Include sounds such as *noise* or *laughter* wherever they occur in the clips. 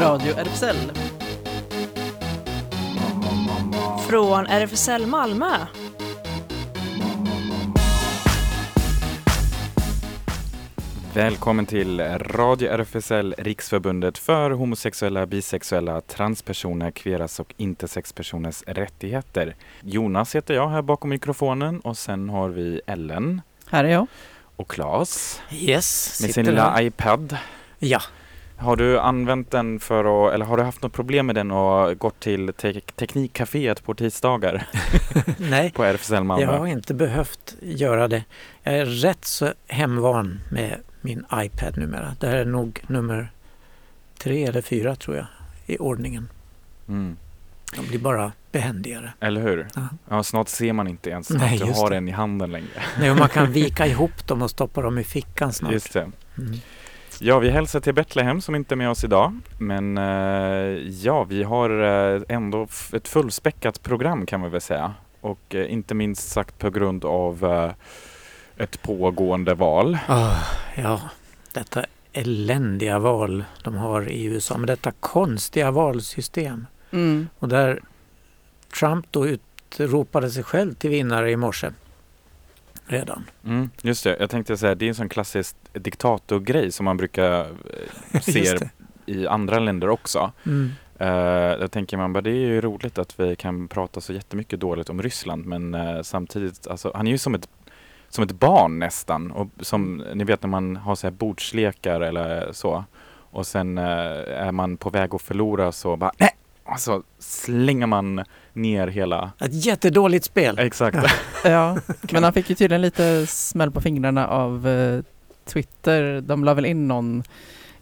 Radio RFSL. Från RFSL Malmö. Välkommen till Radio RFSL, Riksförbundet för homosexuella, bisexuella, transpersoner, kveras och intersexpersoners rättigheter. Jonas heter jag här bakom mikrofonen och sen har vi Ellen Här är jag. och Claes Yes, med sin lilla iPad. Ja, Har du använt den för att, eller har du haft något problem med den och gått till te Teknikcaféet på tisdagar *laughs* nej, på RFSL Malmö? jag har inte behövt göra det. Jag är rätt så hemvan med min iPad numera. Det här är nog nummer tre eller fyra tror jag i ordningen. Mm. De blir bara behändigare. Eller hur? Ja. Ja, snart ser man inte ens Nej, att du har det. den i handen längre. Nej, och man kan *laughs* vika ihop dem och stoppa dem i fickan snart. Just det. Mm. Ja, vi hälsar till Betlehem som inte är med oss idag. Men eh, ja, vi har eh, ändå ett fullspäckat program kan man väl säga. Och eh, inte minst sagt på grund av ett pågående val. Ah, ja, detta eländiga val de har i USA med detta konstiga valsystem. Mm. Och där Trump då utropade sig själv till vinnare i morse. Redan. Mm, just det, jag tänkte säga det är en sån klassisk diktatorgrej som man brukar eh, *laughs* se i andra länder också. Mm. Uh, då tänker man bara det är ju roligt att vi kan prata så jättemycket dåligt om Ryssland men eh, samtidigt, alltså, han är ju som ett, som ett barn nästan. Och som ni vet när man har så här bordslekar eller så och sen eh, är man på väg att förlora så bara nej! Och så slänger man ner hela, Ett jättedåligt spel. exakt. Ja, *laughs* men han fick ju tydligen lite smäll på fingrarna av eh, Twitter. De la väl in någon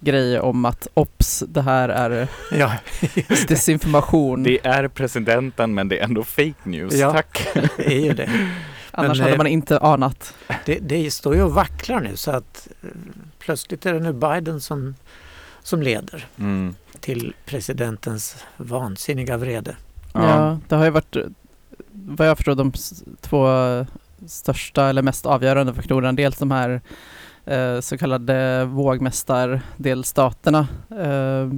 grej om att ops, det här är Ja, *laughs* desinformation. Det är presidenten men det är ändå fake news. Ja. Tack! det är ju det. *laughs* Annars men, hade eh, man inte anat. det. Det står ju och vacklar nu så att eh, plötsligt är det nu Biden som, som leder Mm. Till presidentens vansinniga vrede. Ja. det har ju varit, vad jag förstår, de två största eller mest avgörande faktorerna. Dels de här eh, så kallade vågmästardelstaterna eh,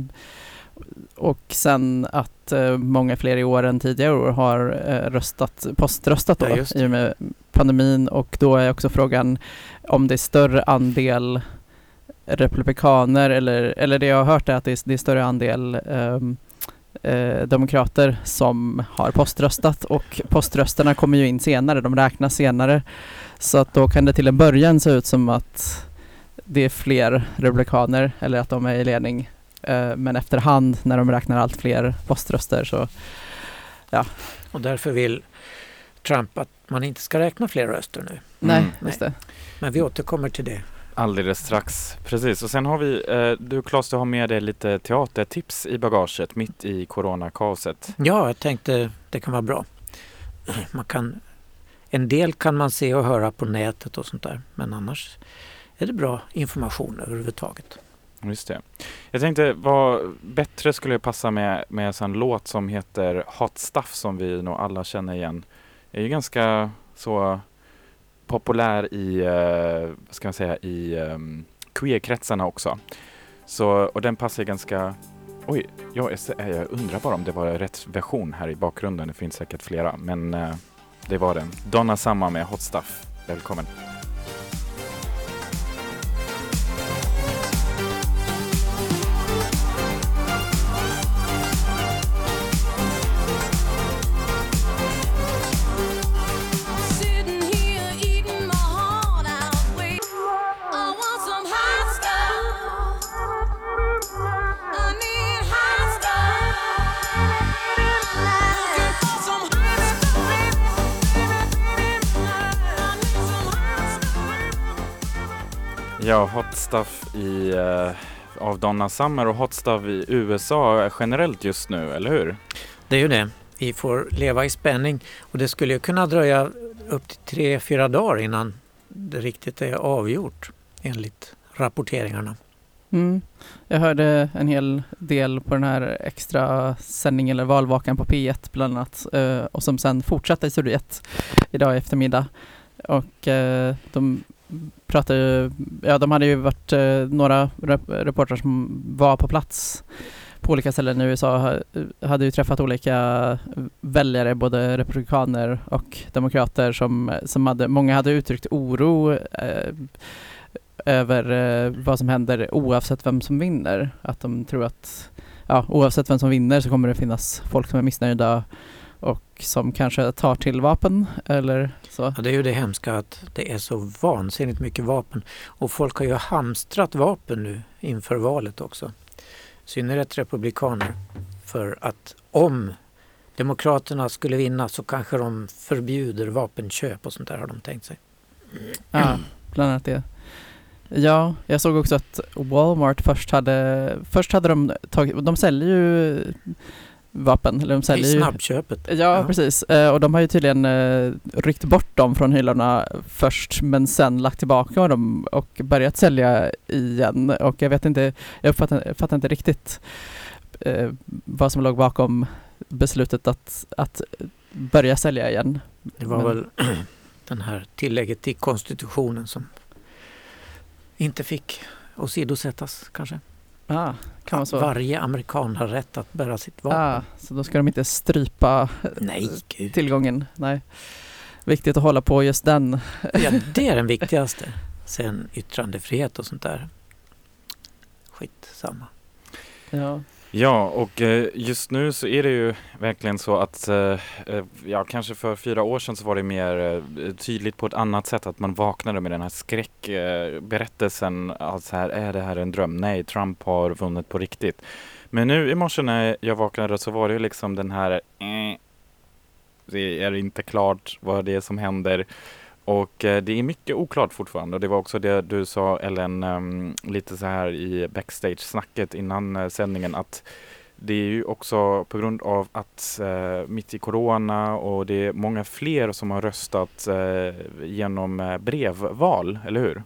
och sen att eh, många fler i år än tidigare år har eh, röstat, poströstat då, Ja, i och med pandemin och då är också frågan om det är större andel republikaner eller, eller det jag har hört är att det är, det är större andel ehm, eh, demokrater som har poströstat och poströsterna kommer ju in senare, de räknas senare. Så att då kan det till en början se ut som att det är fler republikaner eller att de är i ledning. Eh, men efterhand när de räknar allt fler poströster så Och därför vill Trump att man inte ska räkna fler röster nu. nej, Mm. just det. Men vi återkommer till det. Alldeles strax, precis. Och sen har vi, eh, du Claes, du har med dig lite teatertips i bagaget mitt i coronakaoset. Ja, jag tänkte det kan vara bra. *clears throat* Man kan, en del kan man se och höra på nätet och sånt där. Men annars är det bra information överhuvudtaget. Just det. Jag tänkte vad bättre skulle passa med, med en låt som heter Hot Stuff som vi nog alla känner igen. är ju ganska så populär i, uh, vad ska man säga, i um, queerkretsarna också. Så, och den passar ganska Oj, jag, är, jag undrar bara om det var rätt version här i bakgrunden. Det finns säkert flera, men uh, det var den. Donna Samma med Hot Stuff. Välkommen. Ja, Hot Stuff i, eh, av Donna Summer och Hot Stuff i USA generellt just nu, eller hur? Det är ju det. Vi får leva i spänning och det skulle ju kunna dröja upp till tre, fyra dagar innan det riktigt är avgjort enligt rapporteringarna. Mm. Jag hörde en hel del på den här extra sändningen eller valvakan på P1 bland annat eh, och som sen fortsatte i Studio 1 idag i eftermiddag. Och eh, de pratade ju, ja de hade ju varit eh, några rep- reportrar som var på plats på olika ställen i USA hade ju träffat olika väljare, både republikaner och demokrater som, som hade, många hade uttryckt oro eh, över eh, vad som händer oavsett vem som vinner. Att de tror att ja, oavsett vem som vinner så kommer det finnas folk som är missnöjda och som kanske tar till vapen eller så. Ja, det är ju det hemska att det är så vansinnigt mycket vapen. Och folk har ju hamstrat vapen nu inför valet också. I synnerhet republikaner. För att om Demokraterna skulle vinna så kanske de förbjuder vapenköp och sånt där har de tänkt sig. Ja, bland annat det. Ja, jag såg också att Walmart först hade, först hade de tagit, de säljer ju vapen, eller de I säljer ju snabbköpet. Ja, Ja. precis. Eh, och de har ju tydligen eh, ryckt bort dem från hyllorna först men sen lagt tillbaka dem och börjat sälja igen. Och jag vet inte, jag fattar, fattar inte riktigt eh, vad som låg bakom beslutet att, att börja sälja igen. Det var Men- väl *clears throat* den här tillägget till konstitutionen som inte fick åsidosättas kanske. Ah, kan vara så. Varje amerikan har rätt att bära sitt vapen. Ah, så då ska de inte strypa Nej, gud. tillgången. Nej. Viktigt att hålla på just den. Ja, det är den viktigaste. Sen yttrandefrihet och sånt där. Skitsamma. Ja. Ja, och eh, just nu så är det ju verkligen så att, eh, eh, ja kanske för fyra år sedan så var det mer tydligt på ett annat sätt att man vaknade med den här skräckberättelsen. Alltså här, är det här en dröm? Nej, Trump har vunnit på riktigt. Men nu i morse när jag vaknade så var det ju liksom den här, eh, det är inte klart vad det är som händer. Och eh, det är mycket oklart fortfarande och det var också det du sa Ellen ehm, lite så här i backstage-snacket innan eh, sändningen att det är ju också på grund av att eh, mitt i corona och det är många fler som har röstat eh, genom eh, brevval, eller hur?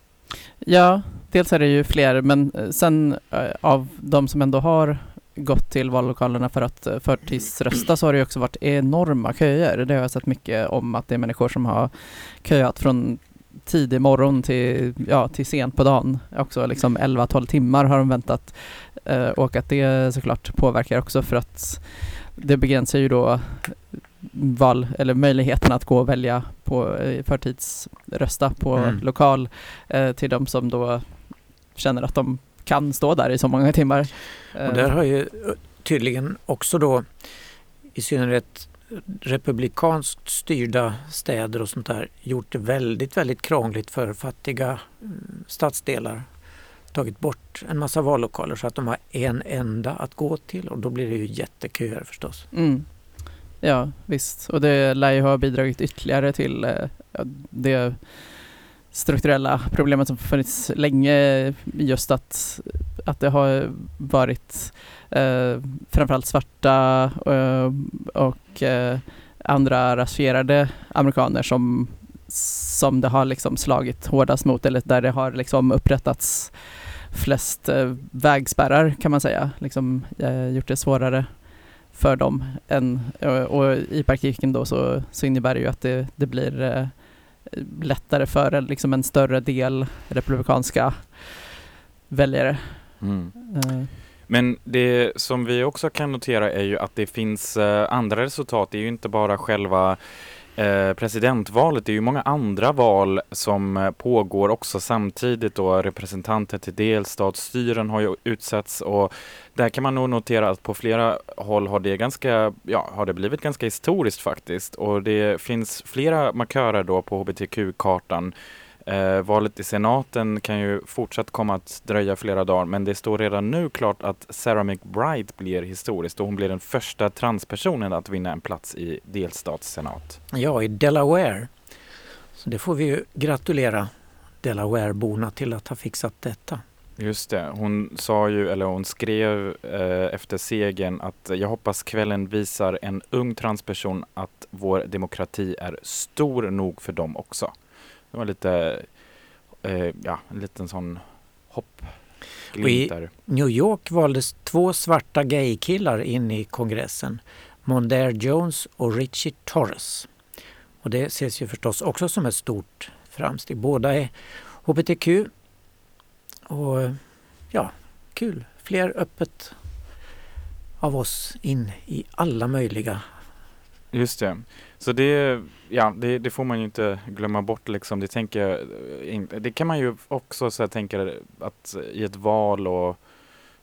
Ja, dels är det ju fler, men sen eh, av de som ändå har gått till vallokalerna för att eh, förtidsrösta så har det också varit enorma köer. Det har jag sett mycket om att det är människor som har köat från tidig morgon till, ja, till sent på dagen. Också liksom 11-12 timmar har de väntat. Eh, och att det såklart påverkar också för att det begränsar ju då val, eller möjligheten att gå och välja på eh, förtidsrösta på Mm. lokal till de som då känner att de kan stå där i så många timmar. Och där har ju tydligen också då i synnerhet republikanskt styrda städer och sånt där gjort det väldigt, väldigt krångligt för fattiga mm, stadsdelar. Tagit bort en massa vallokaler så att de har en enda att gå till och då blir det ju jätteköer förstås. Mm. Ja, visst. Och det lär ju ha bidragit ytterligare till eh, det strukturella problemet som funnits länge. Just att, att det har varit eh, framförallt svarta eh, och eh, andra rasifierade amerikaner som, som det har liksom slagit hårdast mot eller där det har liksom upprättats flest eh, vägspärrar kan man säga. Liksom, eh, gjort det svårare för dem. Än, och, och i praktiken då så, så innebär det ju att det, det blir eh, lättare för en, liksom en större del republikanska väljare. Eh, Men det som vi också kan notera är ju att det finns eh, andra resultat. Det är ju inte bara själva Eh, presidentvalet. Det är ju många andra val som eh, pågår också samtidigt. och representanter till delstatsstyren har ju utsatts och där kan man nog notera att på flera håll har det ganska, ja, har det blivit ganska historiskt faktiskt. Och det finns flera markörer då på hbtq-kartan. Eh, valet i senaten kan ju fortsatt komma att dröja flera dagar men det står redan nu klart att Sarah McBride blir historiskt och hon blir den första transpersonen att vinna en plats i delstatssenat. Ja, i Delaware. Så det får vi ju gratulera Delawareborna till att ha fixat detta. Just det, hon sa ju, eller hon skrev eh, efter segern att jag hoppas kvällen visar en ung transperson att vår demokrati är stor nog för dem också. Det var lite, eh, ja, en liten sån hoppglimt där. New York valdes två svarta gaykillar in i kongressen. Mondaire Jones och Richie Torres. Och det ses ju förstås också som ett stort framsteg. Båda är hbtq och ja, kul. Fler öppet av oss in i alla möjliga Just det. Så det, ja, det, det får man ju inte glömma bort liksom. Det, tänker jag, eh, det kan man ju också så här, tänka att i ett val och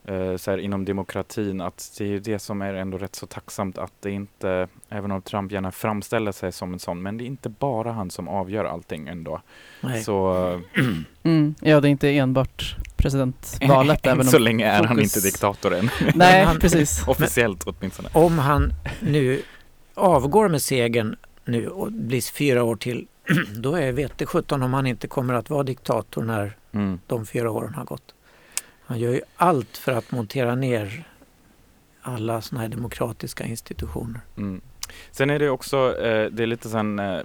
eh, så här, inom demokratin att det är det som är ändå rätt så tacksamt att det inte, även om Trump gärna framställer sig som en sån, men det är inte bara han som avgör allting ändå. Nej. Så *clears throat* Mm. Ja, det är inte enbart presidentvalet. *laughs* än även så om länge är han fokus- inte diktator än. Nej, han- *laughs* precis. Officiellt åtminstone. Om han nu avgår med segern nu och blir fyra år till, *clears throat* då är vete 17 om han inte kommer att vara diktator när Mm. de fyra åren har gått. Han gör ju allt för att montera ner alla sådana här demokratiska institutioner. Mm. Sen är det också, eh, det är lite sån eh,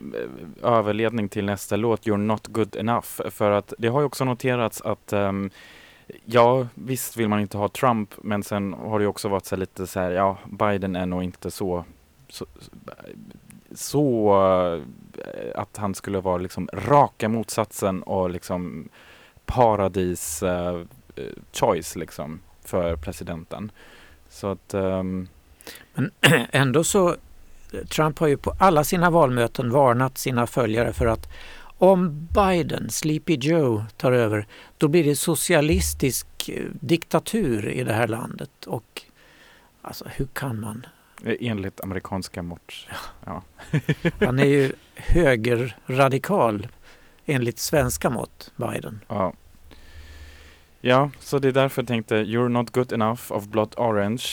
överledning till nästa låt, You're not good enough. För att det har ju också noterats att ehm, Ja, visst vill man inte ha Trump, men sen har det också varit så lite så här, ja, Biden är nog inte så, så, så eh, att han skulle vara liksom raka motsatsen och liksom paradis uh, choice liksom för presidenten. Så att Um... Men *clears throat* ändå så, Trump har ju på alla sina valmöten varnat sina följare för att om Biden, Sleepy Joe, tar över, då blir det socialistisk diktatur i det här landet. Och alltså hur kan man? Enligt amerikanska mått. Ja. *laughs* Han är ju högerradikal enligt svenska mått, Biden. Ja. ja, så det är därför jag tänkte You're not good enough of Blood Orange.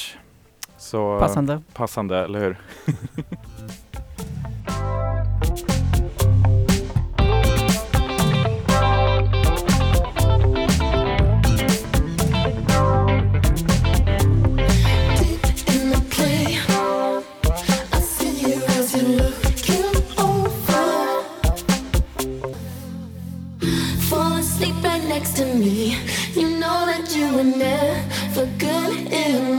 Så Passande. passande, eller hur? *laughs* never good enough.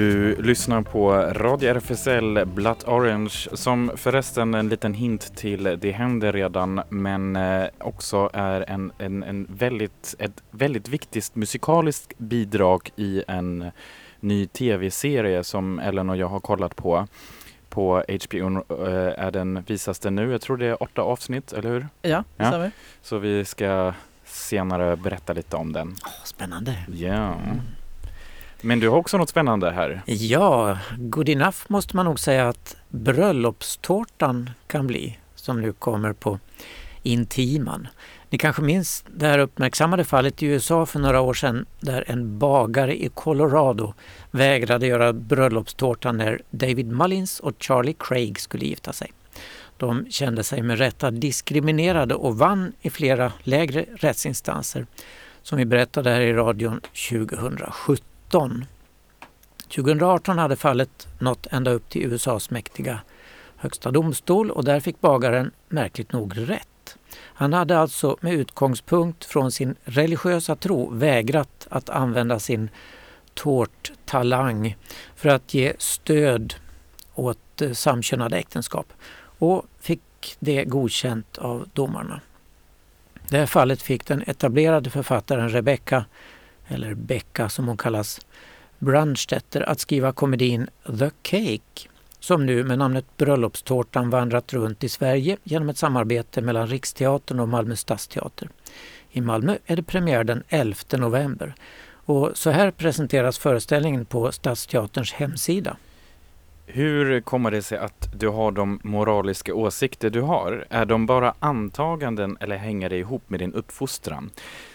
Du lyssnar på Radio RFSL Blood Orange som förresten en liten hint till Det händer redan men eh, också är en, en, en väldigt, ett väldigt viktigt musikaliskt bidrag i en ny tv-serie som Ellen och jag har kollat på. På HBO eh, är den, visas den nu, jag tror det är åtta avsnitt, eller hur? Ja, det Ja. stämmer. Så vi ska senare berätta lite om den. Åh, spännande. Ja. Men du har också något spännande här. Ja, good enough måste man nog säga att bröllopstårtan kan bli som nu kommer på Intiman. Ni kanske minns det här uppmärksammade fallet i USA för några år sedan där en bagare i Colorado vägrade göra bröllopstårtan när David Mullins och Charlie Craig skulle gifta sig. De kände sig med rätta diskriminerade och vann i flera lägre rättsinstanser som vi berättade här i radion 2017. 2018 hade fallet nått ända upp till USAs mäktiga högsta domstol och där fick bagaren märkligt nog rätt. Han hade alltså med utgångspunkt från sin religiösa tro vägrat att använda sin tårttalang för att ge stöd åt eh, samkönade äktenskap och fick det godkänt av domarna. Det här fallet fick den etablerade författaren Rebecca, eller Becka som hon kallas, Brunstetter att skriva komedin The Cake som nu med namnet Bröllopstårtan vandrat runt i Sverige genom ett samarbete mellan Riksteatern och Malmö stadsteater. I Malmö är det premiär den 11 november. Och så här presenteras föreställningen på Stadsteaterns hemsida. Hur kommer det sig att du har de moraliska åsikter du har? Är de bara antaganden eller hänger det ihop med din uppfostran?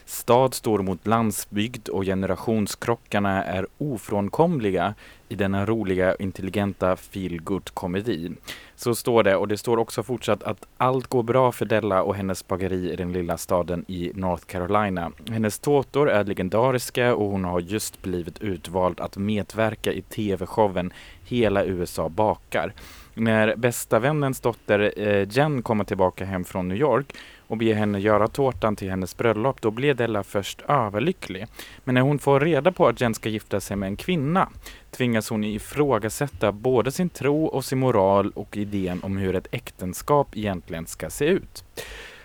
Stad står mot landsbygd och generationskrockarna är ofrånkomliga i denna roliga, intelligenta feelgood komedi. Så står det och det står också fortsatt att allt går bra för Della och hennes bageri i den lilla staden i North Carolina. Hennes tårtor är legendariska och hon har just blivit utvald att medverka i tv-showen Hela USA bakar. När bästa vännens dotter eh, Jen kommer tillbaka hem från New York och ber henne göra tårtan till hennes bröllop, då blir Della först överlycklig. Men när hon får reda på att Jen ska gifta sig med en kvinna tvingas hon ifrågasätta både sin tro och sin moral och idén om hur ett äktenskap egentligen ska se ut.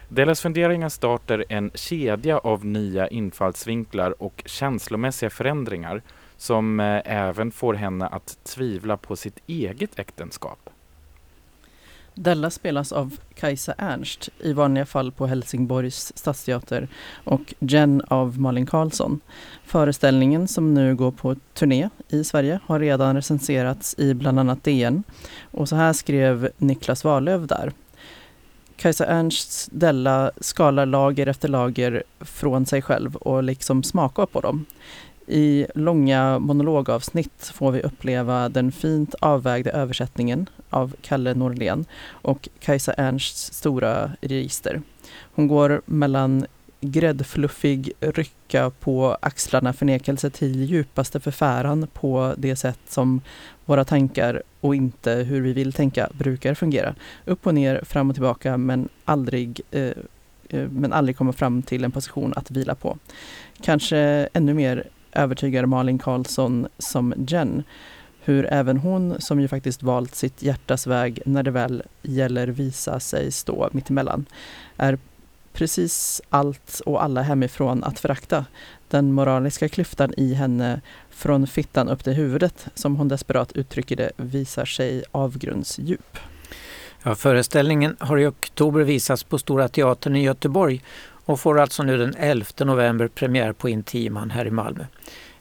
Dellas funderingar startar en kedja av nya infallsvinklar och känslomässiga förändringar som eh, även får henne att tvivla på sitt eget äktenskap. Della spelas av Kajsa Ernst, i vanliga fall på Helsingborgs stadsteater och Jen av Malin Karlsson. Föreställningen som nu går på turné i Sverige har redan recenserats i bland annat DN och så här skrev Niklas Wahlöv där. Kajsa Ernsts Della skalar lager efter lager från sig själv och liksom smakar på dem. I långa monologavsnitt får vi uppleva den fint avvägda översättningen av Kalle Norlén och Kajsa Ernsts stora register. Hon går mellan gräddfluffig rycka på axlarna förnekelse till djupaste förfäran på det sätt som våra tankar och inte hur vi vill tänka brukar fungera. Upp och ner, fram och tillbaka men aldrig eh, eh men aldrig komma fram till en position att vila på. Kanske ännu mer övertygar Malin Karlsson som Jen hur även hon, som ju faktiskt valt sitt hjärtas väg när det väl gäller visa sig stå mittemellan, är precis allt och alla hemifrån att förakta. Den moraliska klyftan i henne från fittan upp till huvudet, som hon desperat uttrycker det, visar sig avgrundsdjup. Ja, föreställningen har i oktober visats på Stora Teatern i Göteborg och får alltså nu den 11 november premiär på Intiman här i Malmö.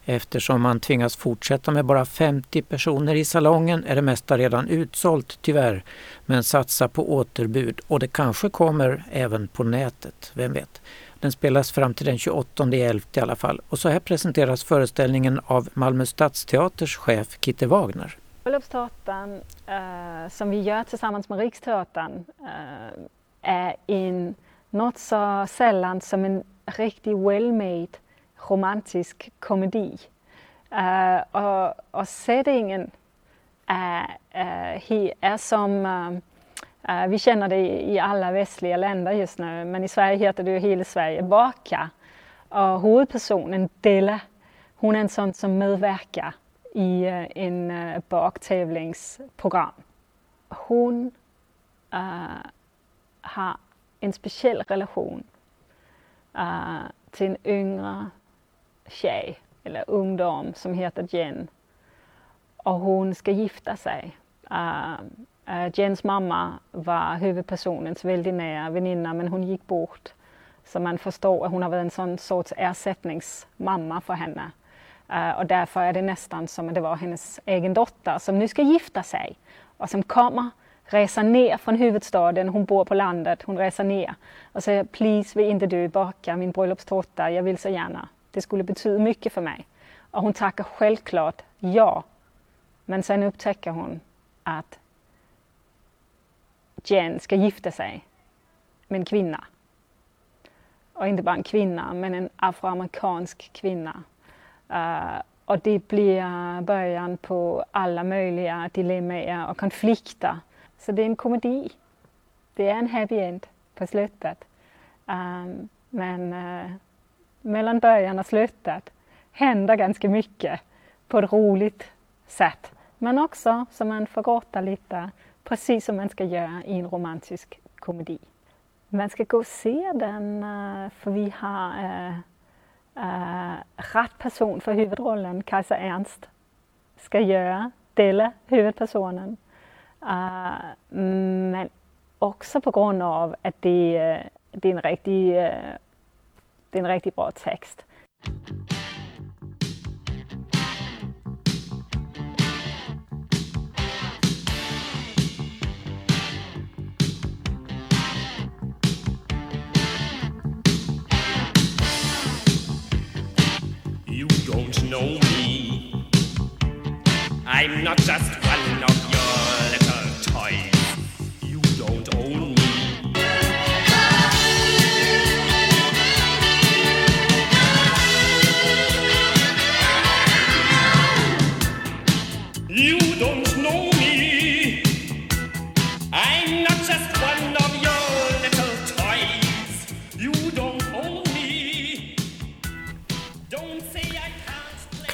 Eftersom man tvingas fortsätta med bara 50 personer i salongen är det mesta redan utsålt tyvärr. Men satsa på återbud och det kanske kommer även på nätet, vem vet. Den spelas fram till den 28 11 i alla fall. Och så här presenteras föreställningen av Malmö Stadsteaters chef Kitte Wagner. Bröllopstårtan eh, som vi gör tillsammans med Riksteatern eh, är en, något så sällan som en riktigt well-made romantisk komedi. Uh, och, och settingen eh, eh, är, uh, är som uh, vi känner det i, i alla västliga länder just nu, men i Sverige heter det ju Hela Sverige bakar. Och huvudpersonen Della, hon är en sån som medverkar i en baktävlingsprogram. Hon har en speciell relation eh, till en yngre tjej eller ungdom som heter Jen. Och hon ska gifta sig. Uh, uh, Jens mamma var huvudpersonens väldigt nära väninna men hon gick bort. Så man förstår att hon har varit en sån sorts ersättningsmamma för henne. Uh, och därför är det nästan som att det var hennes egen dotter som nu ska gifta sig och som kommer resa ner från huvudstaden, hon bor på landet, hon reser ner och säger please vill inte du baka min bröllopstårta, jag vill så gärna. Det skulle betyda mycket för mig. Och hon tackar självklart ja. Men sen upptäcker hon att Jen ska gifta sig med en kvinna. Och inte bara en kvinna, men en afroamerikansk kvinna. Uh, och det blir eh, början på alla möjliga dilemman och konflikter. Så det är en komedi. Det är en happy end på slutet. Um, men uh, mellan början och slutet händer ganska mycket på ett roligt sätt. Men också så man får gråta lite, precis som man ska göra i en romantisk komedi. Man ska gå och se den eh, för vi har äh, äh, rätt person för huvudrollen. Kajsa Ernst ska göra dela huvudpersonen. Uh, men också på grund av att det, eh, det är en riktig eh, det är en riktigt bra text. You don't know me. I'm not just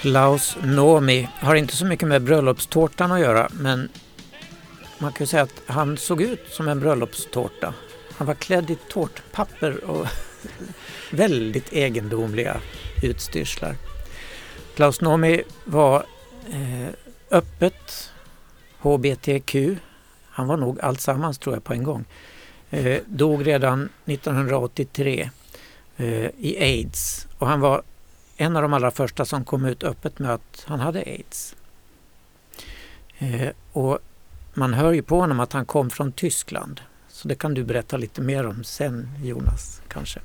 Klaus Nomi har inte så mycket med bröllopstårtan att göra men man kan ju säga att han såg ut som en bröllopstårta. Han var klädd i tårtpapper och *laughs* väldigt egendomliga utstyrslar. Klaus Nomi var eh, öppet HBTQ. Han var nog alltsammans tror jag på en gång. Eh, dog redan 1983 eh, i aids och han var en av de allra första som kom ut öppet med att han hade aids. Eh, och man hör ju på honom att han kom från Tyskland. Så det kan du berätta lite mer om sen Jonas kanske.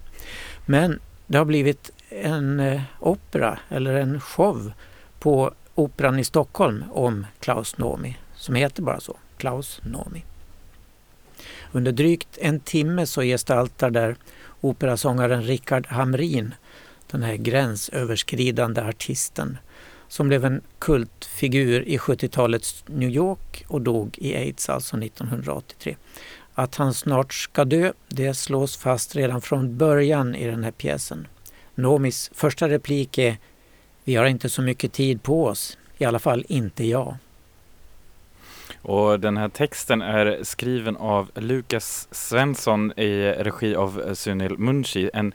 Men det har blivit en eh, opera eller en show på Operan i Stockholm om Klaus Nomi som heter bara så, Klaus Nomi. Under drygt en timme så gestaltar där operasångaren Richard Hamrin den här gränsöverskridande artisten som blev en kultfigur i 70-talets New York och dog i aids alltså 1983. Att han snart ska dö, det slås fast redan från början i den här pjäsen. Nomis första replik är Vi har inte så mycket tid på oss, i alla fall inte jag. Och den här texten är skriven av Lukas Svensson i regi av Sunil Munshi. En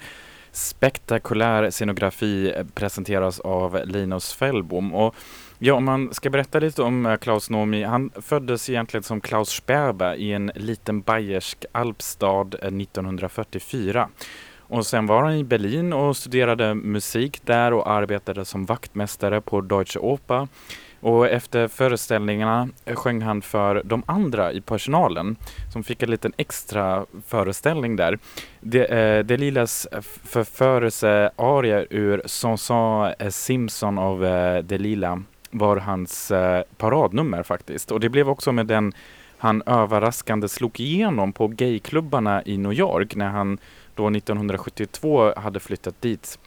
spektakulär scenografi eh, presenteras av Linus Fällbom. Och ja, om man ska berätta lite om eh, Klaus Nomi. Han föddes egentligen som Klaus Sperber i en liten bayersk alpstad eh, 1944. Och sen var han i Berlin och studerade musik där och arbetade som vaktmästare på Deutsche Oper. Och efter föreställningarna sjöng han för de andra i personalen som fick en liten extra föreställning där. De, eh, Delilas förförelsearia ur Sanson Simpson av eh, Delila var hans eh, paradnummer faktiskt. Och det blev också med den han överraskande slog igenom på gayklubbarna i New York när han då 1972 hade flyttat dit.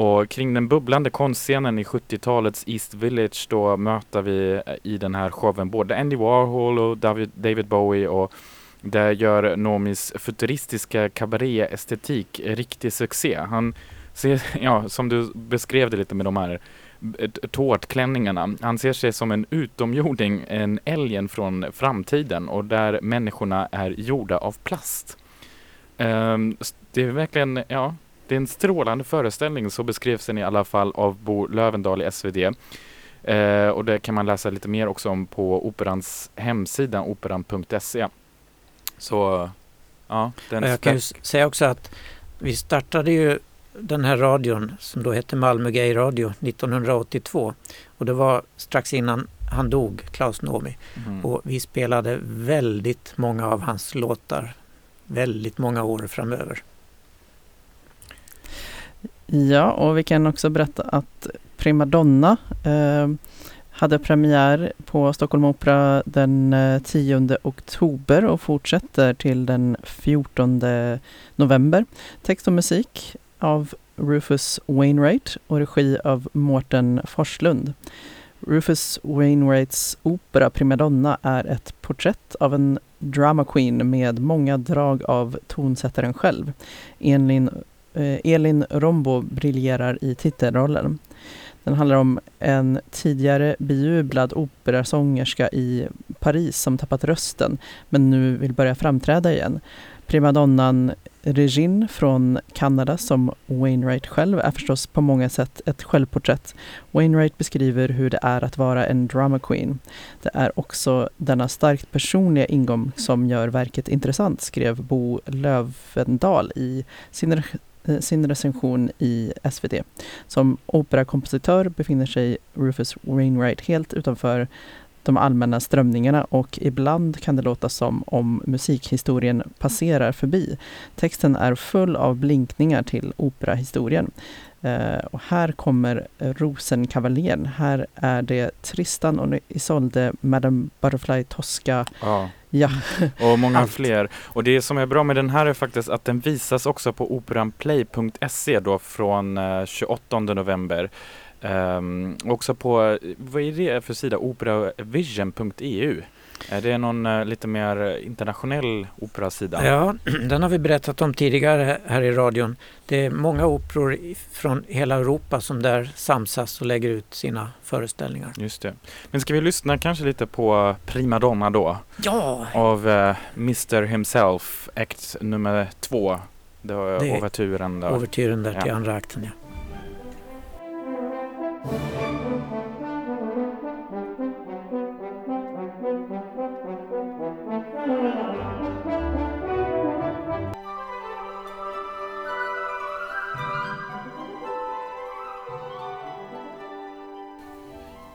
Och kring den bubblande konstscenen i 70-talets East Village då möter vi eh, i den här showen både Andy Warhol och David, David Bowie och där gör Nomis futuristiska kabaréestetik riktig succé. Han ser, *laughs* ja, som du beskrev det lite med de här tårtklänningarna. Han ser sig som en utomjording, en alien från framtiden och där människorna är gjorda av plast. Um, det är verkligen, ja, det är en strålande föreställning, så beskrevs den i alla fall av Bo Lövendal i SvD. Eh, och det kan man läsa lite mer också om på Operans hemsida, operan.se. Så, ja. Den Jag kan ju säga också att vi startade ju den här radion som då hette Malmö Gay Radio 1982 och det var strax innan han dog, Klaus Nomi. Mm. Och vi spelade väldigt många av hans låtar väldigt många år framöver. Ja, och vi kan också berätta att Primadonna eh, hade premiär på Stockholm Opera den eh, 10 oktober och fortsätter till den 14 november. Text och musik av Rufus Wainwright och regi av Mårten Forslund. Rufus Wainwrights opera Primadonna är ett porträtt av en drama queen med många drag av tonsättaren själv. Enligt Eh, Elin Rombo briljerar i titelrollen. Den handlar om en tidigare bejublad operasångerska i Paris som tappat rösten men nu vill börja framträda igen. Primadonnan Regine från Kanada som Wainwright själv är förstås på många sätt ett självporträtt. Wainwright beskriver hur det är att vara en drama queen. Det är också denna starkt personliga ingång som gör verket intressant, skrev Bo Lövendal i sin Eh, sin recension i SVT. Som operakompositör befinner sig Rufus Wainwright helt utanför de allmänna strömningarna och ibland kan det låta som om musikhistorien passerar förbi. Texten är full av blinkningar till operahistorien. Uh, och här kommer Rosenkavaljen. Här är det Tristan och Isolde, Madame Butterfly, Tosca, ja. Ja. *laughs* Och många fler. Och det som är bra med den här är faktiskt att den visas också på operanplay.se då från 28 eh, november. Um, också på, vad är det för sida? Operavision.eu. Är det någon eh, lite mer internationell operasida? Ja, *clears throat* den har vi berättat om tidigare här i radion. Det är många operor från hela Europa som där samsas och lägger ut sina föreställningar. Just det. Men ska vi lyssna kanske lite på Prima Donna då? Ja, Av eh, Mr Himself, akt nummer två. Det var Det där. ouvertyren där till Ja. andra akten. Ja.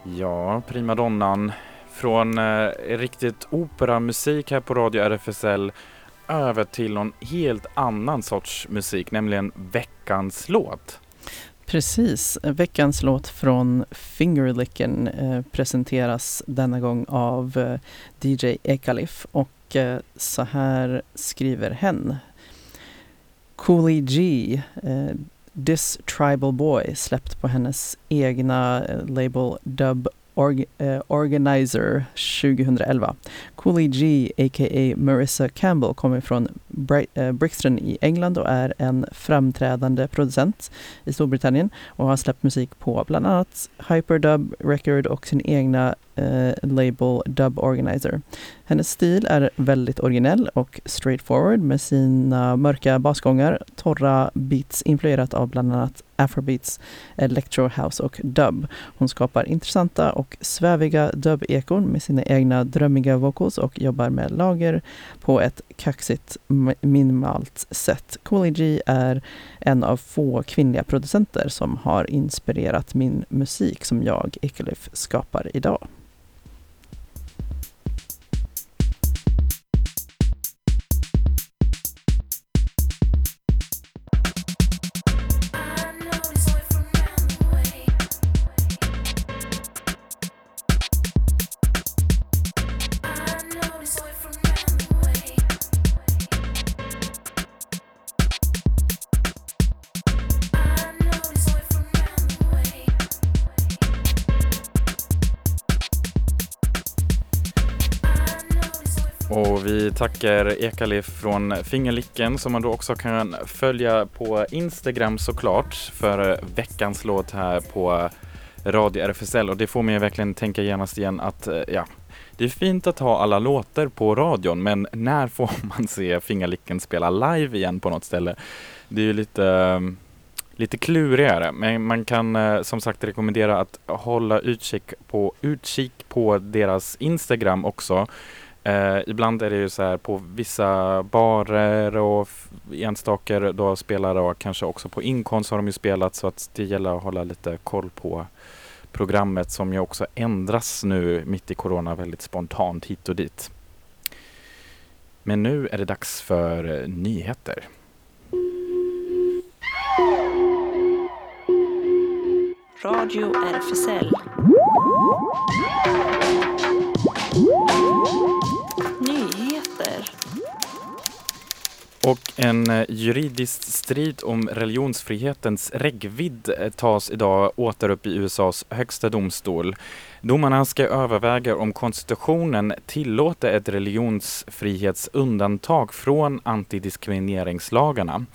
Ja, primadonnan. Från eh, riktigt operamusik här på Radio RFSL över till någon helt annan sorts musik, nämligen veckans låt. Precis. Veckans låt från Fingerlicken eh, presenteras denna gång av eh, DJ Ekalif och eh, så här skriver hen. Coolie G, eh, This Tribal Boy, släppt på hennes egna eh, label Dub Org, eh, Organizer 2011. Coolie G, a.k.a. Marissa Campbell, kommer från eh, Brixton i England och är en framträdande producent i Storbritannien och har släppt musik på bland annat Hyperdub Record och sin egna eh, label Dub Organizer. Hennes stil är väldigt originell och straightforward med sina mörka basgångar, torra beats influerat av bland annat afrobeats, electro house och dub. Hon skapar intressanta och sväviga dub-ekon med sina egna drömmiga vocals och jobbar med lager på ett kaxigt minimalt sätt. Coolie G är en av få kvinnliga producenter som har inspirerat min musik som jag, Ekelif, skapar idag. Och vi tackar Ekalif från Fingerlicken som man då också kan följa på Instagram såklart för veckans låt här på Radio RFSL och det får mig verkligen tänka genast igen att eh, ja, det är fint att ha alla låtar på radion men när får *laughs* man se Fingerlicken spela live igen på något ställe? Det är ju lite eh, lite klurigare, men man kan eh, som sagt rekommendera att hålla utkik på, utkik på deras Instagram också. Eh, ibland är det ju så här på vissa barer och enstaka då spelare och kanske också på Inkonst har de ju spelat så att det gäller att hålla lite koll på programmet som ju också ändras nu mitt i corona väldigt spontant hit och dit. Men nu är det dags för nyheter. Radio RFSL. Och en eh, juridisk strid om religionsfrihetens räckvidd eh, tas idag åter upp i USAs högsta domstol. Domarna ska överväga om konstitutionen tillåter ett religionsfrihetsundantag från antidiskrimineringslagarna.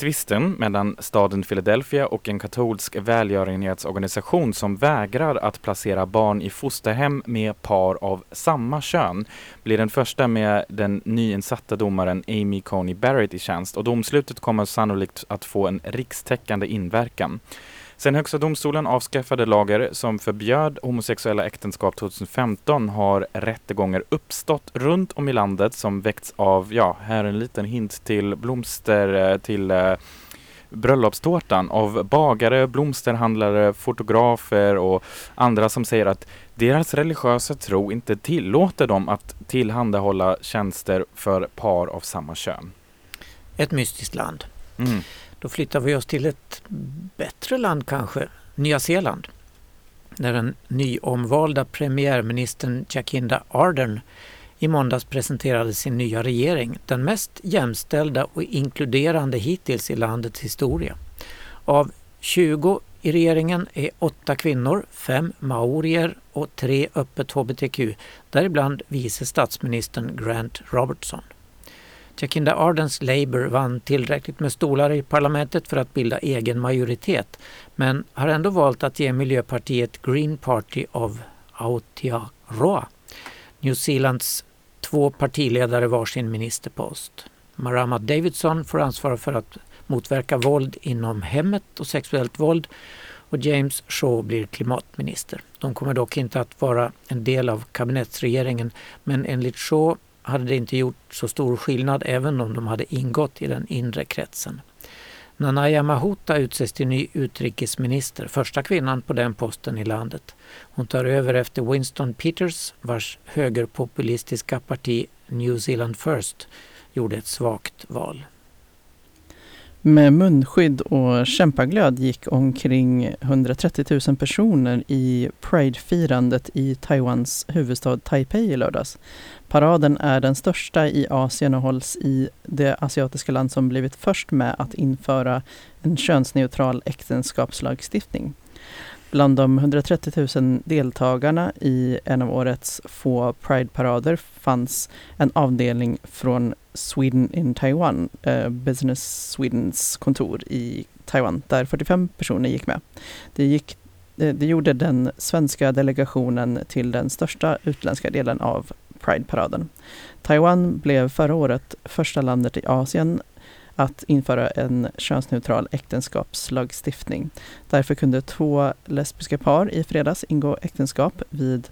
Tvisten mellan staden Philadelphia och en katolsk välgörenhetsorganisation som vägrar att placera barn i fosterhem med par av samma kön blir den första med den nyinsatta domaren Amy Coney Barrett i tjänst och domslutet kommer sannolikt att få en rikstäckande inverkan. Sen Högsta domstolen avskaffade lagar som förbjöd homosexuella äktenskap 2015 har rättegångar uppstått runt om i landet som väckts av, ja, här en liten hint till blomster eh, till eh, bröllopstårtan av bagare, blomsterhandlare, fotografer och andra som säger att deras religiösa tro inte tillåter dem att tillhandahålla tjänster för par av samma kön. Ett mystiskt land. Mm. Då flyttar vi oss till ett bättre land kanske, Nya Zeeland. När den nyomvalda premiärministern Jacinda Ardern i måndags presenterade sin nya regering, den mest jämställda och inkluderande hittills i landets historia. Av 20 I regeringen är åtta kvinnor, fem maorier och tre öppet hbtq, däribland vice statsministern Grant Robertson. Jacinda Ardens Labour vann tillräckligt med stolar i parlamentet för att bilda egen majoritet men har ändå valt att ge Miljöpartiet Green Party of Aotearoa, New Zeelands två partiledare varsin ministerpost. Marama Davidson får ansvara för att motverka våld inom hemmet och sexuellt våld och James Shaw blir klimatminister. De kommer dock inte att vara en del av kabinettsregeringen men enligt Shaw hade det inte gjort så stor skillnad även om de hade ingått i den inre kretsen. Nanaya Mahuta utses till ny utrikesminister, första kvinnan på den posten i landet. Hon tar över efter Winston Peters vars högerpopulistiska parti New Zealand First gjorde ett svagt val. Med munskydd och kämpaglöd gick omkring 130 000 personer i Pride-firandet i Taiwans huvudstad Taipei i lördags. Paraden är den största i Asien och hålls i det asiatiska land som blivit först med att införa en könsneutral äktenskapslagstiftning. Bland de 130 000 deltagarna i en av årets få Pride-parader fanns en avdelning från Sweden in Taiwan, eh, Business Swedens kontor i Taiwan, där 45 personer gick med. Det, gick, eh, det gjorde den svenska delegationen till den största utländska delen av Pride-paraden. Taiwan blev förra året första landet i Asien att införa en könsneutral äktenskapslagstiftning. Därför kunde två lesbiska par i fredags ingå äktenskap vid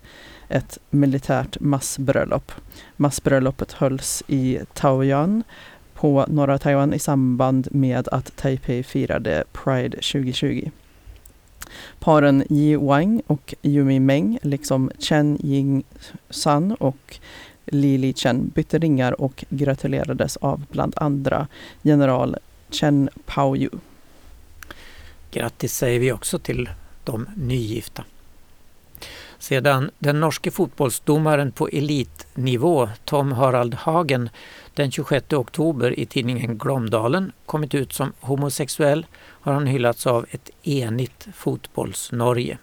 ett militärt massbröllop. Massbröllopet hölls i Taoyuan på norra Taiwan i samband med att Taipei firade Pride 2020. Paren Yi Wang och Yumi Meng, liksom Chen Ying San och Li Chen bytte ringar och gratulerades av bland andra general Chen Paoyu. Grattis säger vi också till de nygifta. Sedan den norske fotbollsdomaren på elitnivå Tom Harald Hagen den 26 oktober i tidningen Glåmdalen kommit ut som homosexuell har han hyllats av ett enigt fotbolls-Norge.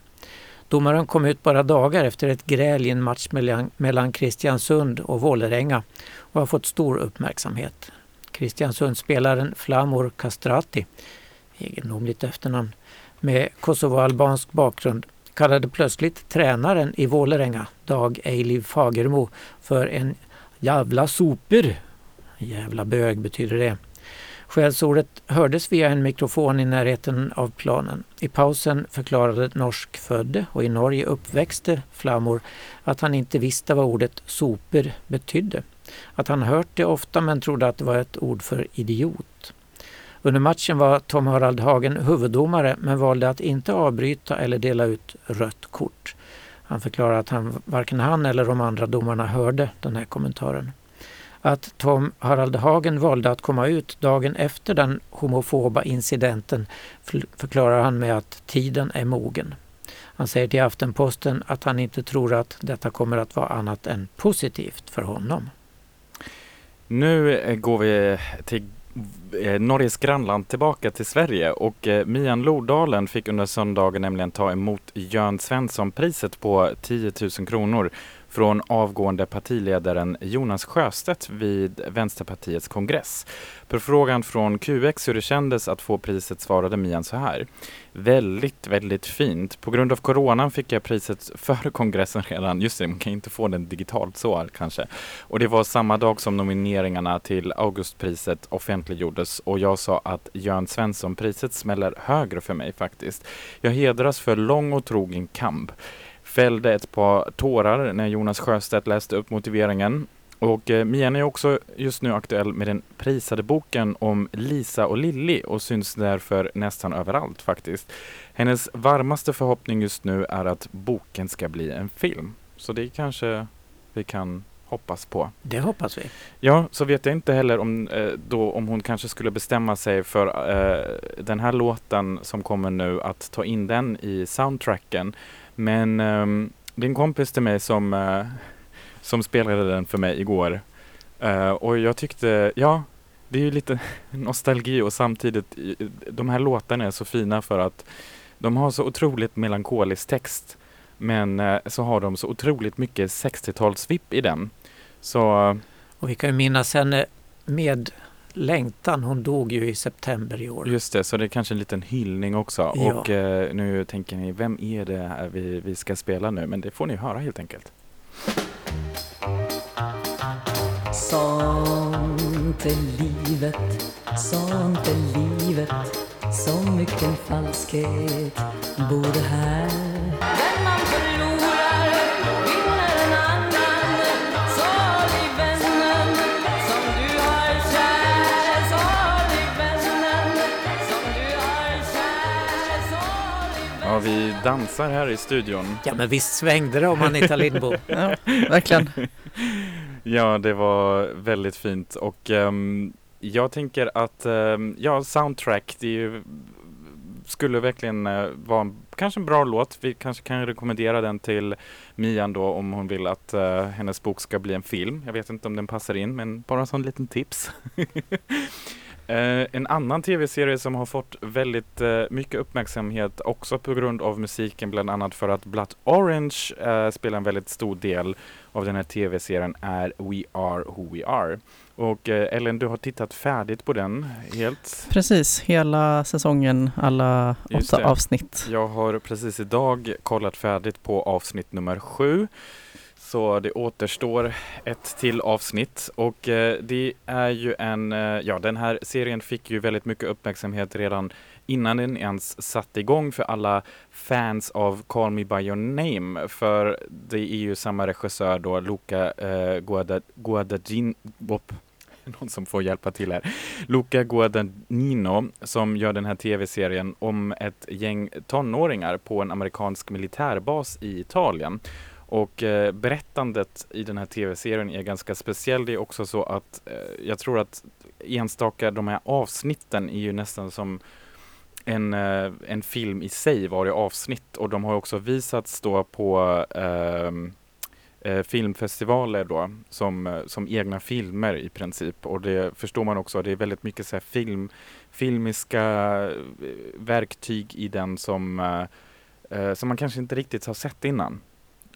Domaren kom ut bara dagar efter ett gräl i en match mellan, mellan Kristiansund och Vålerenga och har fått stor uppmärksamhet. Kristiansundsspelaren Flamor Kastrati, egendomligt efternamn, med kosovoalbansk bakgrund kallade plötsligt tränaren i Vålerenga, Dag Eiliv Fagermo, för en jävla super. Jävla bög betyder det. Skällsordet hördes via en mikrofon i närheten av planen. I pausen förklarade norskfödde och i Norge uppväxte Flamor att han inte visste vad ordet soper betydde. Att han hört det ofta men trodde att det var ett ord för idiot. Under matchen var Tom Harald Hagen huvuddomare men valde att inte avbryta eller dela ut rött kort. Han förklarar att han, varken han eller de andra domarna hörde den här kommentaren. Att Tom Harald Hagen valde att komma ut dagen efter den homofoba incidenten förklarar han med att tiden är mogen. Han säger till Aftenposten att han inte tror att detta kommer att vara annat än positivt för honom. Nu eh, går vi till eh, Norges grannland tillbaka till Sverige och eh, Mian Lodalen fick under söndagen nämligen ta emot Jörn Svensson-priset på 10 000 kronor från avgående partiledaren Jonas Sjöstedt vid Vänsterpartiets kongress. På frågan från QX hur det kändes att få priset svarade Mian så här. Väldigt, väldigt fint. På grund av coronan fick jag priset före kongressen redan. Just det, man kan inte få den digitalt så kanske. Och det var samma dag som nomineringarna till Augustpriset offentliggjordes och jag sa att Jörn Svensson-priset smäller högre för mig faktiskt. Jag hedras för lång och trogen kamp fällde ett par tårar när Jonas Sjöstedt läste upp motiveringen. Och eh, Mian är också just nu aktuell med den prisade boken om Lisa och Lilly och syns därför nästan överallt faktiskt. Hennes varmaste förhoppning just nu är att boken ska bli en film. Så det kanske vi kan hoppas på. Det hoppas vi. Ja, så vet jag inte heller om, eh, då, om hon kanske skulle bestämma sig för eh, den här låten som kommer nu att ta in den i soundtracken. Men ehm, um, det är en kompis till mig som, uh, som spelade den för mig igår. Uh, och jag tyckte, ja, det är ju lite *laughs* nostalgi och samtidigt, de här låtarna är så fina för att De har så otroligt melankolisk text men uh, så har de så otroligt mycket 60-talsvipp i den. Så Och vi kan ju minnas henne med längtan. Hon dog ju i september i år. just det, så det är kanske en liten hyllning också. Ja. Och eh, nu tänker ni, vem är det här vi, vi ska spela nu? Men det får ni höra helt enkelt. Sånt är livet, sånt är livet Så mycken falskhet bor här vi dansar här i studion. Ja men visst svängde det om Anita Lindbom. *laughs* Ja, verkligen. Ja, det var väldigt fint och ehm, jag tänker att ehm, ja, soundtrack, det är ju, skulle verkligen eh, vara en, kanske en bra låt. Vi kanske kan rekommendera den till Mian då om hon vill att eh, hennes bok ska bli en film. Jag vet inte om den passar in, men bara en sån liten tips. *laughs* Eh, en annan tv-serie som har fått väldigt eh, mycket uppmärksamhet också på grund av musiken, bland annat för att Blood Orange eh, spelar en väldigt stor del av den här tv-serien är We Are Who We Are. Och Ellen, du har tittat färdigt på den helt. Precis, hela säsongen, alla åtta avsnitt. Jag har precis idag kollat färdigt på avsnitt nummer sju. Så det återstår ett till avsnitt och eh, det är ju en, eh, ja den här serien fick ju väldigt mycket uppmärksamhet redan innan den ens satte igång för alla fans av Call Me By Your Name. För det är ju samma regissör då, Luca eh, Guada, någon som får hjälpa till här. Luca Guadagnino som gör den här tv-serien om ett gäng tonåringar på en amerikansk militärbas i Italien. Och eh, berättandet i den här tv-serien är ganska speciell. Det är också så att eh, jag tror att enstaka de här avsnitten är ju nästan som en, eh, en film i sig varje avsnitt och de har också visats då på ehm, eh, filmfestivaler då som, eh, som egna filmer i princip och det förstår man också, det är väldigt mycket så här film, filmiska eh, verktyg i den som, eh, eh, som man kanske inte riktigt har sett innan.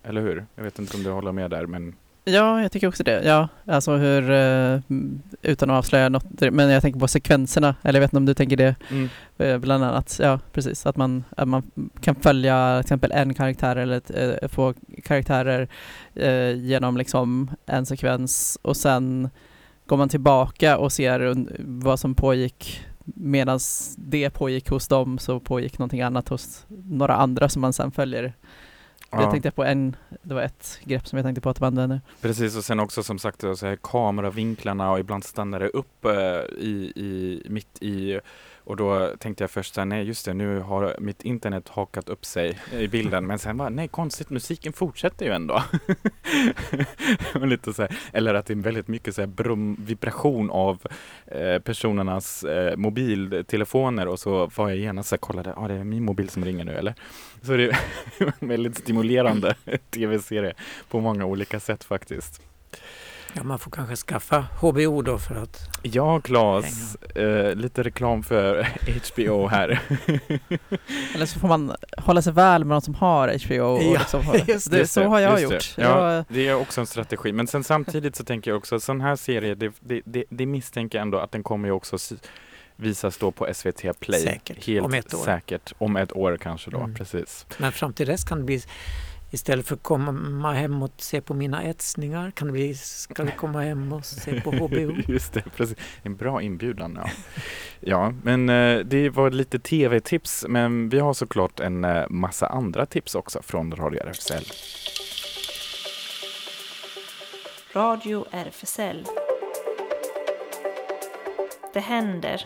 Eller hur? Jag vet inte om du håller med där men Ja, jag tycker också det. Ja, alltså hur, eh, utan att avslöja något, men jag tänker på sekvenserna, eller jag vet inte om du tänker det, mm. eh, bland annat, ja precis, att man, att man kan följa till exempel en karaktär eller ett, eh, få karaktärer eh, genom liksom en sekvens och sen går man tillbaka och ser vad som pågick medan det pågick hos dem så pågick någonting annat hos några andra som man sen följer. Jag Ja. tänkte på en, det var ett grepp som jag tänkte på att man nu. Precis och sen också som sagt så här, kameravinklarna och ibland stannar det upp eh, i, i, mitt i och då tänkte jag först så här, nej just det, nu har mitt internet hakat upp sig i bilden men sen var nej konstigt, musiken fortsätter ju ändå. *laughs* Och Lite så här, eller att det är väldigt mycket så här brum, vibration av eh, personernas eh, mobiltelefoner och så var jag genast så här, kollade, ja ah, det är min mobil som ringer nu eller? Så det *laughs* är en väldigt stimulerande *laughs* tv-serie på många olika sätt faktiskt. Ja, man får kanske skaffa HBO då för att... Ja, Claes, eh, lite reklam för *laughs* HBO här. *laughs* Eller så får man hålla sig väl med någon som har HBO. Och Ja, liksom, just det, Just så har jag just gjort. Det. Ja, Jag, det är också en strategi. Men sen samtidigt så tänker jag också, sån här serie, det, det, det, det misstänker jag ändå att den kommer ju också visas då på SVT Play. Säkert. Helt Om ett år. säkert. Om ett år kanske då, Mm. precis. Men fram till dess kan det bli Istället för att komma hem och se på mina etsningar kan bli, ska vi komma hem och se på HBO? *laughs* Just det, precis. En bra inbjudan. Ja, ja men eh, det var lite tv-tips, men vi har såklart en eh, massa andra tips också från Radio RFSL. Radio RFSL. Det händer.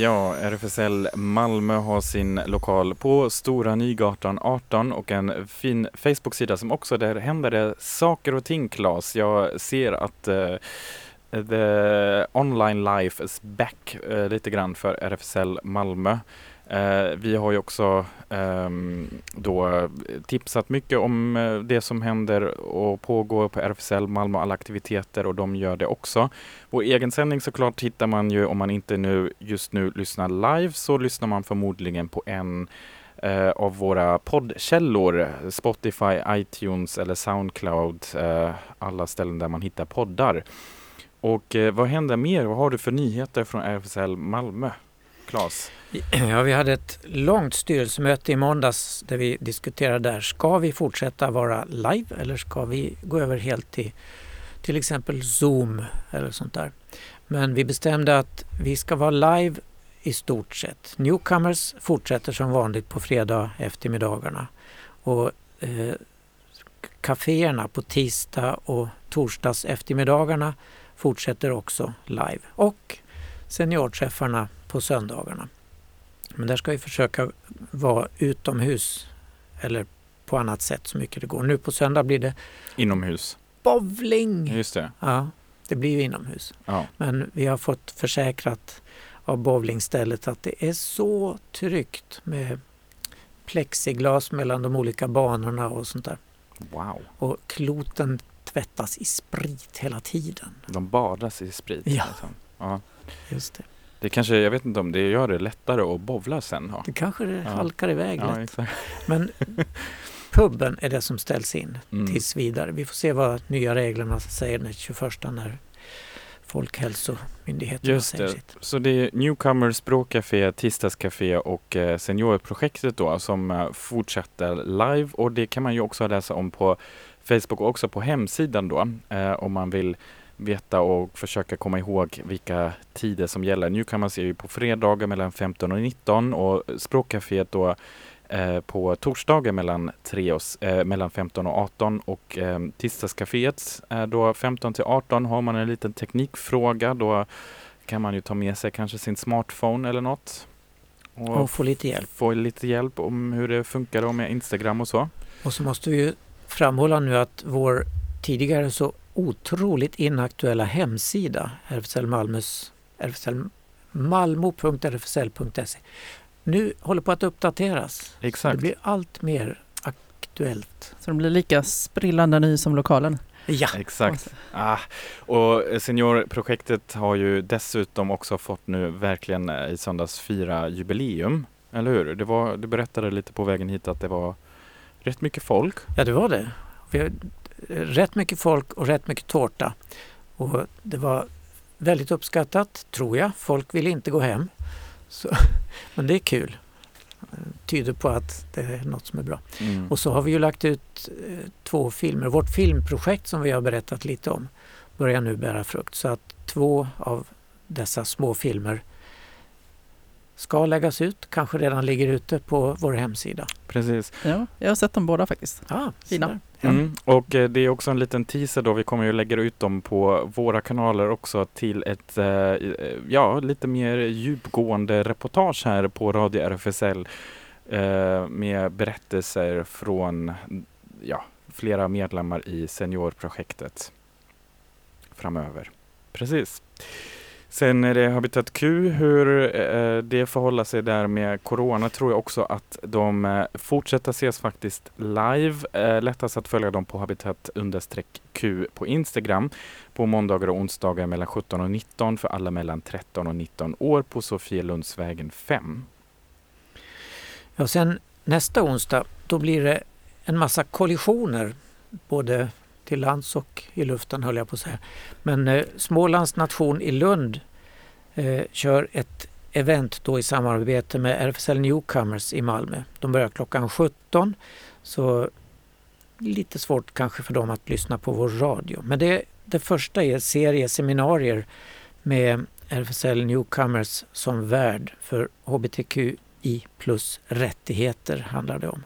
Ja, RFSL Malmö har sin lokal på Stora Nygatan 18 och en fin Facebook-sida som också där händer det saker och ting, Claes. Jag ser att uh, the online life is back uh, lite grann för RFSL Malmö. Eh, vi har ju också eh, då tipsat mycket om eh, det som händer och pågår på RFSL Malmö, alla aktiviteter och de gör det också. Vår egen sändning såklart hittar man ju om man inte nu just nu lyssnar live så lyssnar man förmodligen på en eh, av våra poddkällor, Spotify, iTunes eller Soundcloud, eh, alla ställen där man hittar poddar. Och eh, vad händer mer? Vad har du för nyheter från RFSL Malmö? Claes? *clears throat* Ja, vi hade ett långt styrelsemöte i måndags där vi diskuterade där. Ska vi fortsätta vara live eller ska vi gå över helt till till exempel Zoom eller sånt där. Men vi bestämde att vi ska vara live i stort sett. Newcomers fortsätter som vanligt på fredag eftermiddagarna. Och eh, kaféerna på tisdag och torsdags eftermiddagarna fortsätter också live. Och seniorträffarna på söndagarna. Men där ska vi försöka vara utomhus eller på annat sätt så mycket det går. Nu på söndag blir det Inomhus? bowling. Just det. Ja, det blir ju inomhus. Ja. Men vi har fått försäkrat av bowlingstället att det är så tryggt med plexiglas mellan de olika banorna och sånt där. Wow. Och kloten tvättas i sprit hela tiden. De badas i sprit? Ja. liksom. ja. Just det. Det kanske, jag vet inte om det gör det lättare att bowla sen. Ja, Det kanske det Ja. halkar iväg ja lätt. Men *laughs* puben är det som ställs in Mm. tills vidare. Vi får se vad nya reglerna säger den 21 när Folkhälsomyndigheten Just säger det. sitt. Så det är Newcomers språkcafé, tisdagscafé och eh, seniorprojektet då som eh, fortsätter live och det kan man ju också läsa om på Facebook och också på hemsidan då eh, om man vill veta och försöka komma ihåg vilka tider som gäller. Newcomers är ju på fredagar mellan 15 och 19 och språkcaféet då eh, på torsdagar mellan, 3 och, eh, mellan 15 och 18 och eh, tisdagscaféet är då 15 till 18 har man en liten teknikfråga då kan man ju ta med sig kanske sin smartphone eller något. Och, Och få lite hjälp. få lite hjälp om hur det funkar då med Instagram och så. Och så måste vi ju framhålla nu att vår tidigare så otroligt inaktuella hemsida, RFSL Malmös, RFSL, malmo.rfsl.se, nu håller på att uppdateras. Det Exakt. blir allt mer aktuellt. Så de blir lika sprillande ny som lokalen. Ja, Exakt. Ah, och Seniorprojektet har ju dessutom också fått nu verkligen eh, i söndags fira jubileum. Eller hur? Det var, du berättade lite på vägen hit att det var rätt mycket folk. ja det var det. Vi rätt mycket folk och rätt mycket tårta. Och det var väldigt uppskattat, tror jag. Folk ville inte gå hem. Så, *laughs* men det är kul. Tyder på att det är något som är bra. Mm. Och så har vi ju lagt ut eh, två filmer. Vårt filmprojekt som vi har berättat lite om börjar nu bära frukt. Så att två av dessa små filmer ska läggas ut, kanske redan ligger ute på vår hemsida. Precis. Ja, jag har sett dem båda faktiskt. Ah, Fina. Mm. Och eh, det är också en liten teaser då. Vi kommer ju lägga ut dem på våra kanaler också till ett eh, eh, ja, lite mer djupgående reportage här på Radio RFSL med berättelser från ja, flera medlemmar i seniorprojektet framöver. Precis. Sen är det Habitat Q, hur eh, det förhåller sig där med Corona tror jag också att de eh, fortsätter ses faktiskt live. Eh, lättast att följa dem på Habitat understreck Q på Instagram på måndagar och onsdagar mellan 17 och 19 för alla mellan 13 och 19 år på Sofielundsvägen 5. Ja, sen nästa onsdag då blir det en massa kollisioner både till lands och i luften höll jag på att säga. Men eh, Smålands nation i Lund eh, kör ett event då i samarbete med RFSL Newcomers i Malmö. De börjar klockan 17 så lite svårt kanske för dem att lyssna på vår radio. Men det, det första är serie seminarier med RFSL Newcomers som värd för hbtqi plus rättigheter handlar det om.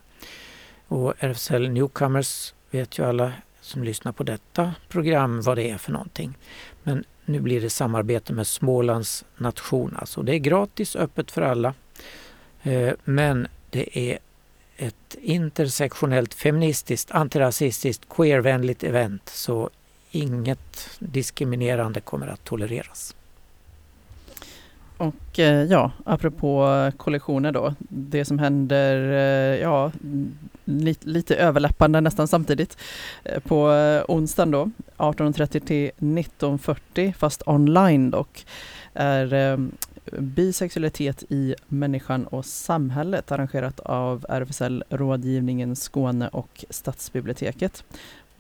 Och RFSL Newcomers vet ju alla som lyssnar på detta program vad det är för någonting. Men nu blir det samarbete med Smålands nation. Alltså det är gratis, öppet för alla. Eh, men det är ett intersektionellt, feministiskt, antirasistiskt, queervänligt event. Så inget diskriminerande kommer att tolereras. Och eh, ja, apropå kollektioner då. Det som händer, eh, ja, lite, lite överlappande nästan samtidigt. Eh, på onsdagen då, 18.30 till 19.40, fast online dock, är bisexualitet i människan och samhället arrangerat av RFSL Rådgivningen Skåne och Stadsbiblioteket.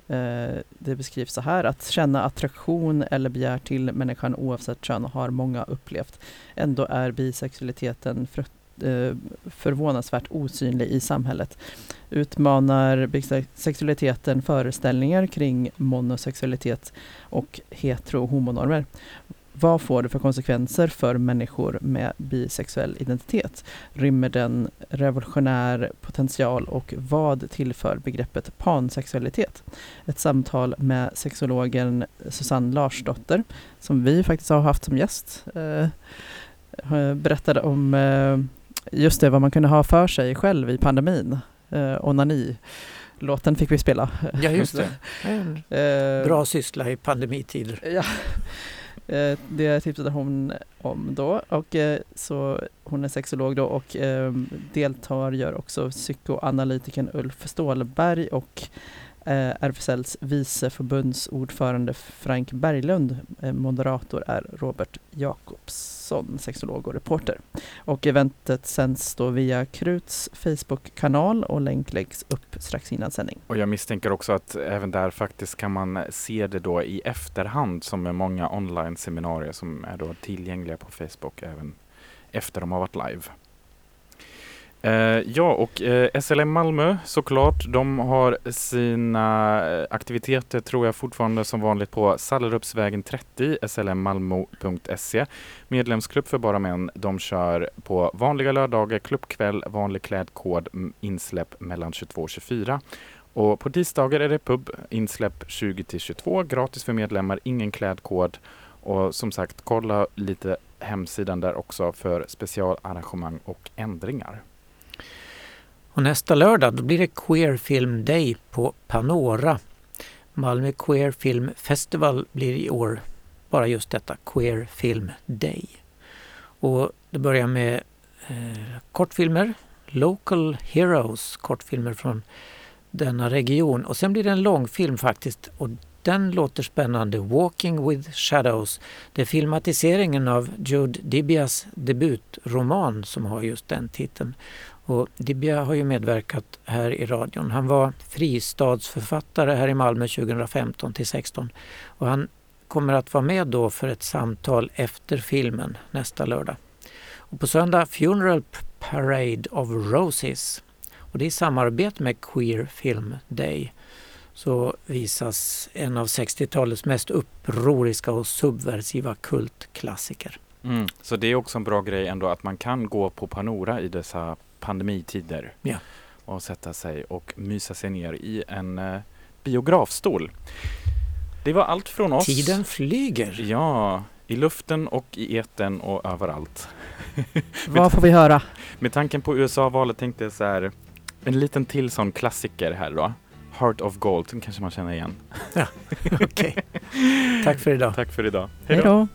Eh, det beskrivs så här att känna attraktion eller begär till människan oavsett kön har många upplevt. Ändå är bisexualiteten för, eh, förvånansvärt osynlig i samhället. Utmanar bisexualiteten föreställningar kring monosexualitet och hetero och homonormer. Vad får det för konsekvenser för människor med bisexuell identitet? Rymmer den revolutionär potential och vad tillför begreppet pansexualitet? Ett samtal med sexologen Susanne Larsdotter, som vi faktiskt har haft som gäst, eh, berättade om eh, just det, vad man kunde ha för sig själv i pandemin. Eh, onani. Låten fick vi spela. Ja, just det. *laughs* Eh, bra syssla i pandemitider. Ja. Eh, det tipsade hon om då. Och eh, så hon är sexolog då och ehm, deltar gör också psykoanalytikern Ulf Stålberg och Eh, RFSLs vice förbundsordförande Frank Berglund. Eh, moderator är Robert Jakobsson, sexolog och reporter. Och eventet sänds då via Kruts Facebook-kanal och länk läggs upp strax innan sändning. Och jag misstänker också att även där faktiskt kan man se det då i efterhand som med många online-seminarier som är då tillgängliga på Facebook även efter de har varit live. Eh, ja, och eh, SLM Malmö såklart, de har sina eh, aktiviteter tror jag fortfarande som vanligt på Sallerupsvägen 30, slmmalmo.se. Medlemsklubb för bara män. De kör på vanliga lördagar, klubbkväll, vanlig klädkod, insläpp mellan 22 och 24. Och på tisdagar är det pub, insläpp 20 till 22, gratis för medlemmar, ingen klädkod. Och som sagt, kolla lite hemsidan där också för specialarrangemang och ändringar. Och nästa lördag då blir det Queer Film Day på Panora. Malmö Queer Film Festival blir i år bara just detta, Queer Film Day. Och det börjar med eh, kortfilmer, Local Heroes, kortfilmer från denna region. Och sen blir det en långfilm faktiskt och den låter spännande, Walking with Shadows. Det är filmatiseringen av Jude Dibias debutroman som har just den titeln. Och Dibia har ju medverkat här i radion. Han var fristadsförfattare här i Malmö 2015 till 16 och han kommer att vara med då för ett samtal efter filmen nästa lördag. Och på söndag Funeral Parade of Roses och det är i samarbete med Queer Film Day så visas en av 60-talets mest upproriska och subversiva kultklassiker. Mm. Så det är också en bra grej ändå att man kan gå på Panora i dessa pandemitider Ja. och sätta sig och mysa sig ner i en eh, biografstol. Det var allt från oss. Tiden flyger! Ja, i luften och i eten och överallt. *laughs* Vad får vi höra? Med tanken på USA-valet tänkte jag så här, en liten till sån klassiker här då. Heart of Gold, den kanske man känner igen. Okej. *laughs* Tack för idag. Tack för idag. Hej då!